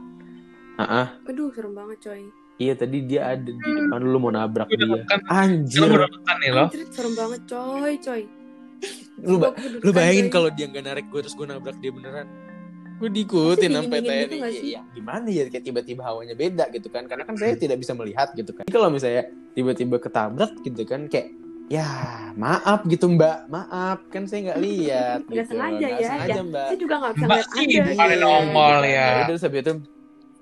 Ah aduh serem banget coy. Iya tadi dia ada di depan lu mau nabrak Udah dia. kan anjir. Lu nih lo. Anjir, serem banget coy coy. Lu ba- lu bayangin kalau dia nggak narik gue terus gue nabrak dia beneran. Gue diikutin sampai TNI gitu ya gimana ya kayak tiba-tiba hawanya beda gitu kan? Karena kan saya tidak bisa melihat gitu kan. Jadi kalau misalnya tiba-tiba ketabrak gitu kan kayak ya maaf gitu mbak. Maaf kan saya nggak lihat Nggak gitu. sengaja Nggak ya, sengaja mbak. Saya juga nggak bisa Mbak sih, bukan Iya. nongol ya. udah terus habis itu.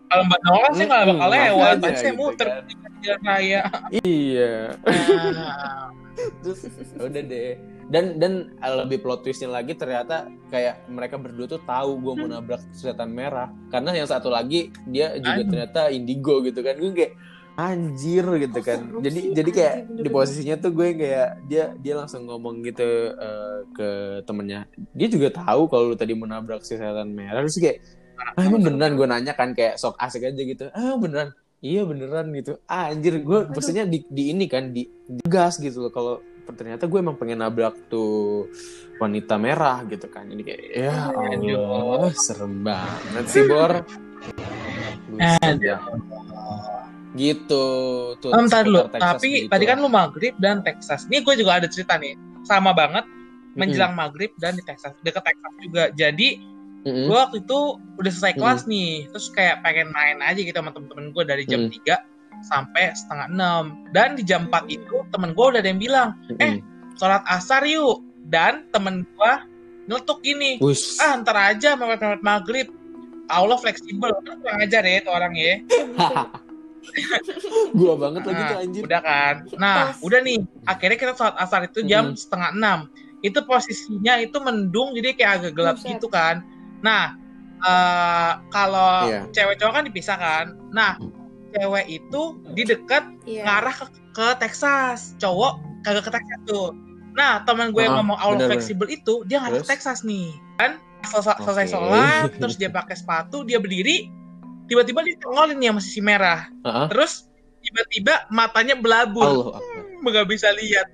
Kalau Mbak Nongol kan saya nggak bakal lewat. Pasti saya gitu muter kan. di jalan raya. iya. Nah, [laughs] terus udah deh. Dan dan lebih plot twistnya lagi ternyata kayak mereka berdua tuh tahu gue mau nabrak setan merah. Karena yang satu lagi dia juga Aduh. ternyata indigo gitu kan. Gue kayak anjir gitu Oh, kan. Serem jadi sih, jadi kayak anjir, di posisinya tuh gue kayak dia dia langsung ngomong gitu eh, ke temennya. Dia juga tahu kalau lu tadi mau nabrak si setan merah terus kayak ah, emang beneran? Gue nanya kan kayak sok asik aja gitu. Ah beneran? Iya beneran gitu. Ah, anjir. Gue Aduh. maksudnya di, di ini kan di, di gas gitu loh. Kalau ternyata gue emang pengen nabrak tuh wanita merah gitu kan. Jadi kayak ya Aduh. Allah serem banget sih bor. [laughs] Buset dah. Gitu tuh ntar dulu. Tapi gitu. tadi kan lu maghrib dan Texas. Nih gue juga ada cerita nih. Sama banget menjelang maghrib dan di Texas. Deket Texas juga. Jadi Mm-mm. gue waktu itu udah selesai Hmm. kelas nih. Terus kayak pengen main aja gitu sama temen-temen gue dari jam Hmm. 3 sampai setengah 6. Dan di jam 4 itu temen gue udah ada yang bilang, eh, sholat asar yuk. Dan temen gue nyeletuk gini. Wush. Ah ntar aja mepet-mepet maghrib. Allah fleksibel. Kurang ajar ya itu orang ya. [laughs] gua banget lagi Nah, tuh anjir Udah kan. Nah, Pas. udah nih. Akhirnya kita sholat asar itu jam Mm-mm. setengah enam. Itu posisinya itu mendung jadi kayak agak gelap Buset. gitu kan. Nah, eh, kalau Iya. cewek cowok kan dipisah kan. Nah, cewek itu di dekat Iya. ngarah ke, ke Texas. Cowok kagak ke Texas tuh. Nah, teman gue yang Ah, ngomong Allah bener-bener. fleksibel itu dia ngarah ke? Texas nih. Kan selesai, selesai Oke. sholat, terus dia pakai sepatu, dia berdiri, tiba-tiba dia tengolin nih sama sisi merah. Heeh. Terus tiba-tiba matanya belabur Allah Akbar. nggak bisa lihat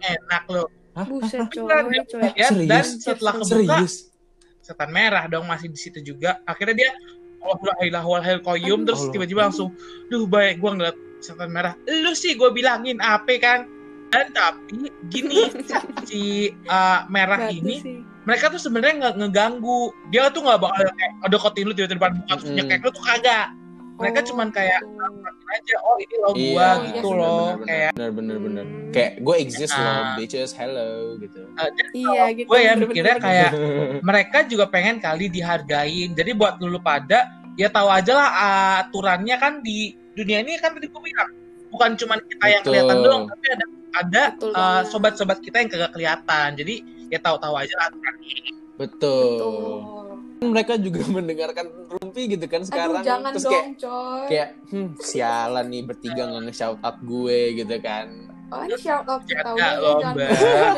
enak loh Hah? buset coy coy ya Serius? dan setelah kebuka serius setan merah dong masih di situ juga akhirnya dia Alhamdulillah koyum terus Allah. tiba-tiba langsung duh baik gua ngeliat setan merah lu sih gue bilangin apa kan dan tapi gini [laughs] si uh, merah Batu ini sih. Mereka tuh sebenarnya nggak ngeganggu dia tuh nggak bakal kayak ngedeketin lu tiba-tiba depan muka terus nyekek lu tuh kagak mereka Oh, cuman kayak gitu. aja oh ini lo Iya, gua iya, gitu bener, loh bener, kayak bener bener bener Hmm. kayak gue exist Ah. loh bitches hello gitu eh, jadi Iya gitu. gue ya bener-bener. mikirnya kayak [laughs] mereka juga pengen kali dihargain jadi buat dulu pada ya tahu aja lah aturannya kan di dunia ini kan tadi gue bilang bukan cuma kita yang Betul. kelihatan doang tapi ada ada Betul uh, banget. sobat-sobat kita yang kagak kelihatan jadi ya tahu-tahu aja lah aturannya betul. Betul. mereka juga [laughs] mendengarkan rumpi gitu kan sekarang Aduh jangan terus dong kayak coy. kayak hmm, sialan nih bertiga nggak nge-shout out gue gitu kan Oh ini shout out kita udah ya jangan Mbak.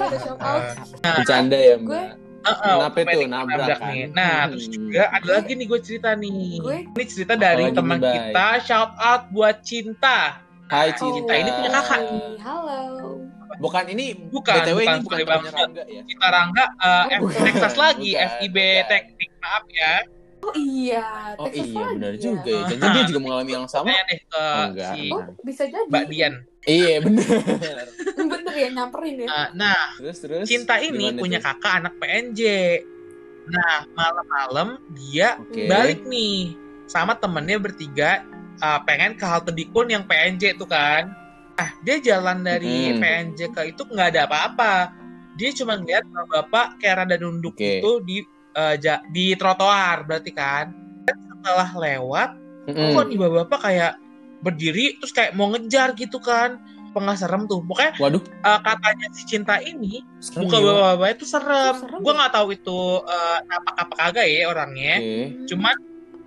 ada shout out. [laughs] bercanda ya Gue mbak Heeh, Kenapa itu? Nabrak nabrak kan? nih. Nah, Hmm. terus juga ada lagi nih gue cerita nih. Gue Ini cerita dari teman kita, shout out buat Cinta. Hai Oh, cinta ini punya kakak. Halo. Bukan ini Bukan, btw bukan ini bukan banget. Rangga ya Cinta Rangga, uh, F Bukan. Texas lagi, Bukan, FIB bukan. Teknik, maaf ya. Oh iya. oh Texas iya benar ya? juga ya jangan dia juga mengalami yang sama Tanya deh ke Oh, enggak. si Oh bisa jadi. Mbak Dian. iya bener [laughs] Bener ya nyamperin ya. Uh, nah, terus terus Cinta ini gimana punya kakak anak PNJ. Nah, malam-malam dia balik nih sama temennya bertiga uh, pengen ke halte Dikun yang PNJ tuh kan. Nah, dia jalan dari Hmm. PNJ ke itu nggak ada apa-apa. Dia cuma ngeliat bapak kayak rada nunduk Oke. itu di uh, ja- di trotoar berarti kan. Dan setelah lewat, Mm-mm. kok nih bapak kayak berdiri terus kayak mau ngejar gitu kan. Pengen serem tuh. Pokoknya waduh uh, katanya si cinta ini serem muka ya, Wak. bapak-bapak itu serem. Serem Gue ya? nggak tahu itu uh, apa apa kagak ya orangnya. Oke. Cuman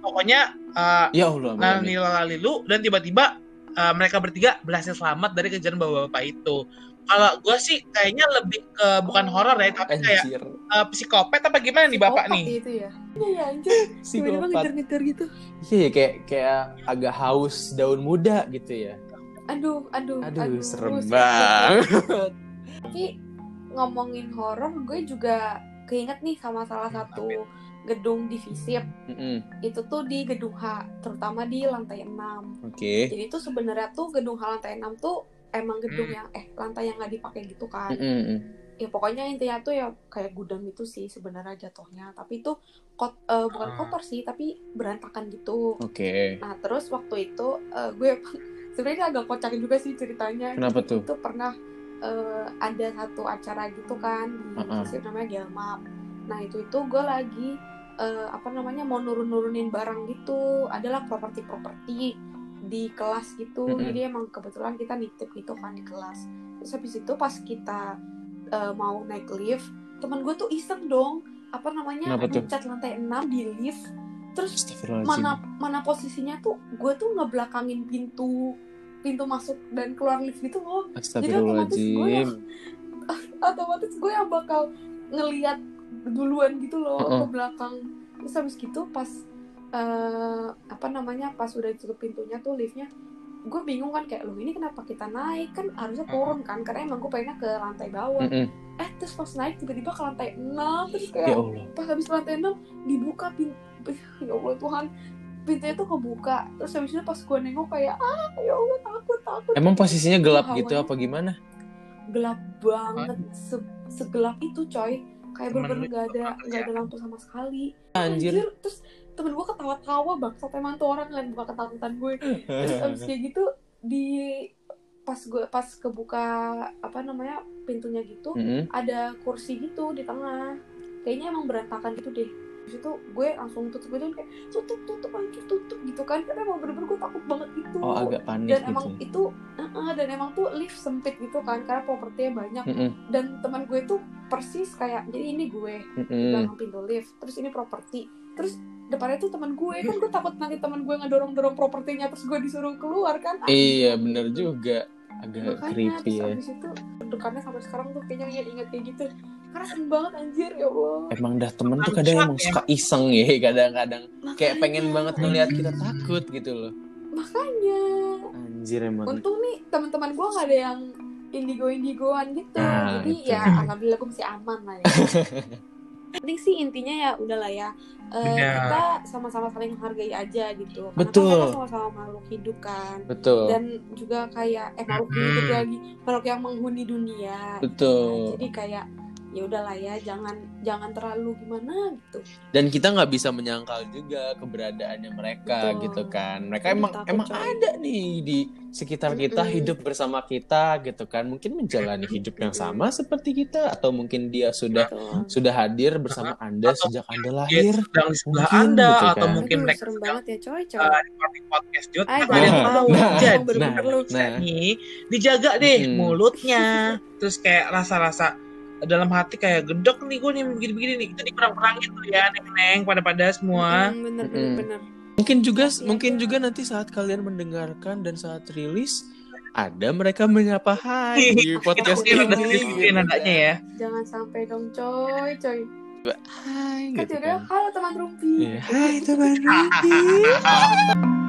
pokoknya uh, ya Allah dan tiba-tiba uh, mereka bertiga berhasil selamat dari kejaran bapak-bapak itu. Kalau gue sih kayaknya lebih ke bukan horor ya, tapi kayak anjir uh, psikopat apa gimana nih bapak nih? Itu ya. Iya ya anjir. [laughs] Tiba-tiba psikopat ngejar-ngejar gitu. iya ya, kayak kayak agak haus daun muda gitu ya Aduh, aduh, aduh, serem serem banget Tapi ngomongin horor, gue juga keinget nih sama salah satu gedung di Visip. Mm-mm. Itu tuh di gedung H, terutama di lantai 6. oke Jadi tuh sebenarnya tuh gedung H lantai 6 tuh emang gedung Hmm. yang eh lantai yang nggak dipakai gitu kan. Mm-mm. Ya pokoknya intinya tuh ya kayak gudang itu sih sebenarnya jatuhnya. Tapi itu kot, eh, bukan Ah. kotor sih, tapi berantakan gitu. oke Nah terus waktu itu eh, gue [laughs] sebenarnya agak kocak juga sih ceritanya. Kenapa tuh? Itu pernah eh, ada satu acara gitu kan di Uh-uh. Visip namanya Gelmap. Nah itu itu gue lagi eh, apa namanya mau nurun-nurunin barang gitu. Adalah properti-properti di kelas gitu. Mm-mm. Jadi emang kebetulan kita nitip gitu kan di kelas. Terus habis itu pas kita eh, mau naik lift, teman gue tuh iseng dong apa namanya ngecat lantai 6 di lift. Terus mana mana posisinya tuh gue tuh ngebelakangin pintu pintu masuk dan keluar lift gitu loh Astagfirullahaladzim. [laughs] otomatis gue yang bakal ngeliat duluan gitu loh Uh-uh. ke belakang. Terus habis gitu pas eh, apa namanya pas udah ditutup pintunya tuh liftnya gue bingung kan kayak loh ini kenapa kita naik? Kan harusnya turun kan karena emang gue pengennya ke lantai bawah. Mm-mm. eh terus pas naik tiba-tiba ke lantai 6 terus Ya kayak Allah. pas habis lantai 6 dibuka pintu [laughs] ya Allah Tuhan pintunya tuh kebuka. Terus habis itu pas gue nengok kayak ah ya Allah takut takut. Emang posisinya gelap Hawanya- gitu apa gimana? gelap banget Se- segelap itu coy kayak bener-bener gak ada nggak ya? ada lampu sama sekali Anjir. terus temen gue ketawa-tawa bangsat emang tuh orang kan buka ketakutan gue terus [laughs] abis kayak gitu di pas gue pas kebuka apa namanya pintunya gitu Mm-mm. ada kursi gitu di tengah kayaknya emang berantakan gitu deh Itu gue langsung tutup gitu kayak tutup tutup anjir tutup gitu kan karena emang bener-bener gue takut banget gitu Oh agak panik dan gitu. emang itu uh-uh, dan emang tuh lift sempit gitu kan karena propertinya banyak Mm-mm. dan teman gue tuh persis kayak jadi ini gue di Mm-mm. belakang pintu lift terus ini properti terus depannya tuh teman gue kan gue takut nanti teman gue ngedorong dorong propertinya terus gue disuruh keluar kan Iya bener juga. Agak makanya creepy terus ya. abis itu dekannya sampai sekarang tuh kayaknya inget-inget kayak gitu serem banget anjir ya Allah Emang dah temen tuh kadang emang suka iseng ya [laughs] kadang-kadang. Kayak pengen banget ngeliat kita takut gitu loh. makanya Anjir emang. untung nih teman-teman gue nggak ada yang indigo indigoan gitu Nah, jadi itu. ya alhamdulillah gue masih aman lah ya [laughs] penting sih intinya ya udahlah ya Eh, Benar. kita sama-sama saling menghargai aja gitu karena Betul. kan mereka sama-sama makhluk hidup kan Betul. dan juga kayak eh makhluk Hmm. hidup lagi makhluk yang menghuni dunia Betul. Nah, jadi kayak ya udahlah ya jangan jangan terlalu gimana gitu dan kita nggak bisa menyangkal juga keberadaannya mereka Betul. gitu kan mereka Aduh, emang takut, emang coy. ada nih di sekitar kita Mm-mm. hidup bersama kita gitu kan mungkin menjalani hidup yang sama seperti kita atau mungkin dia sudah Betul. sudah hadir bersama anda Atau sejak anda lahir sedang di sebelah anda gitu atau kan. mungkin Aduh, mereka serem banget ya coy coy uh, podcast Jod. Ay, Nah, Nah, tahu nah, nah, lu nah. dijaga deh Mm-mm. mulutnya [laughs] terus kayak rasa-rasa dalam hati kayak gedek nih gue nih begini-begini nih. Itu diperang-perangin tuh ya neng-neng pada-pada semua. Mm, bener bener Mm-mm. bener. Mungkin juga Hati-hati mungkin juga nanti saat kalian mendengarkan dan saat rilis ada mereka menyapa hai di podcast mungkin ini. kan. ya. Jangan sampai dong coy coy. Hai kan gitu juga kan. halo teman rumpi Iya, hai teman Rumpi [laughs]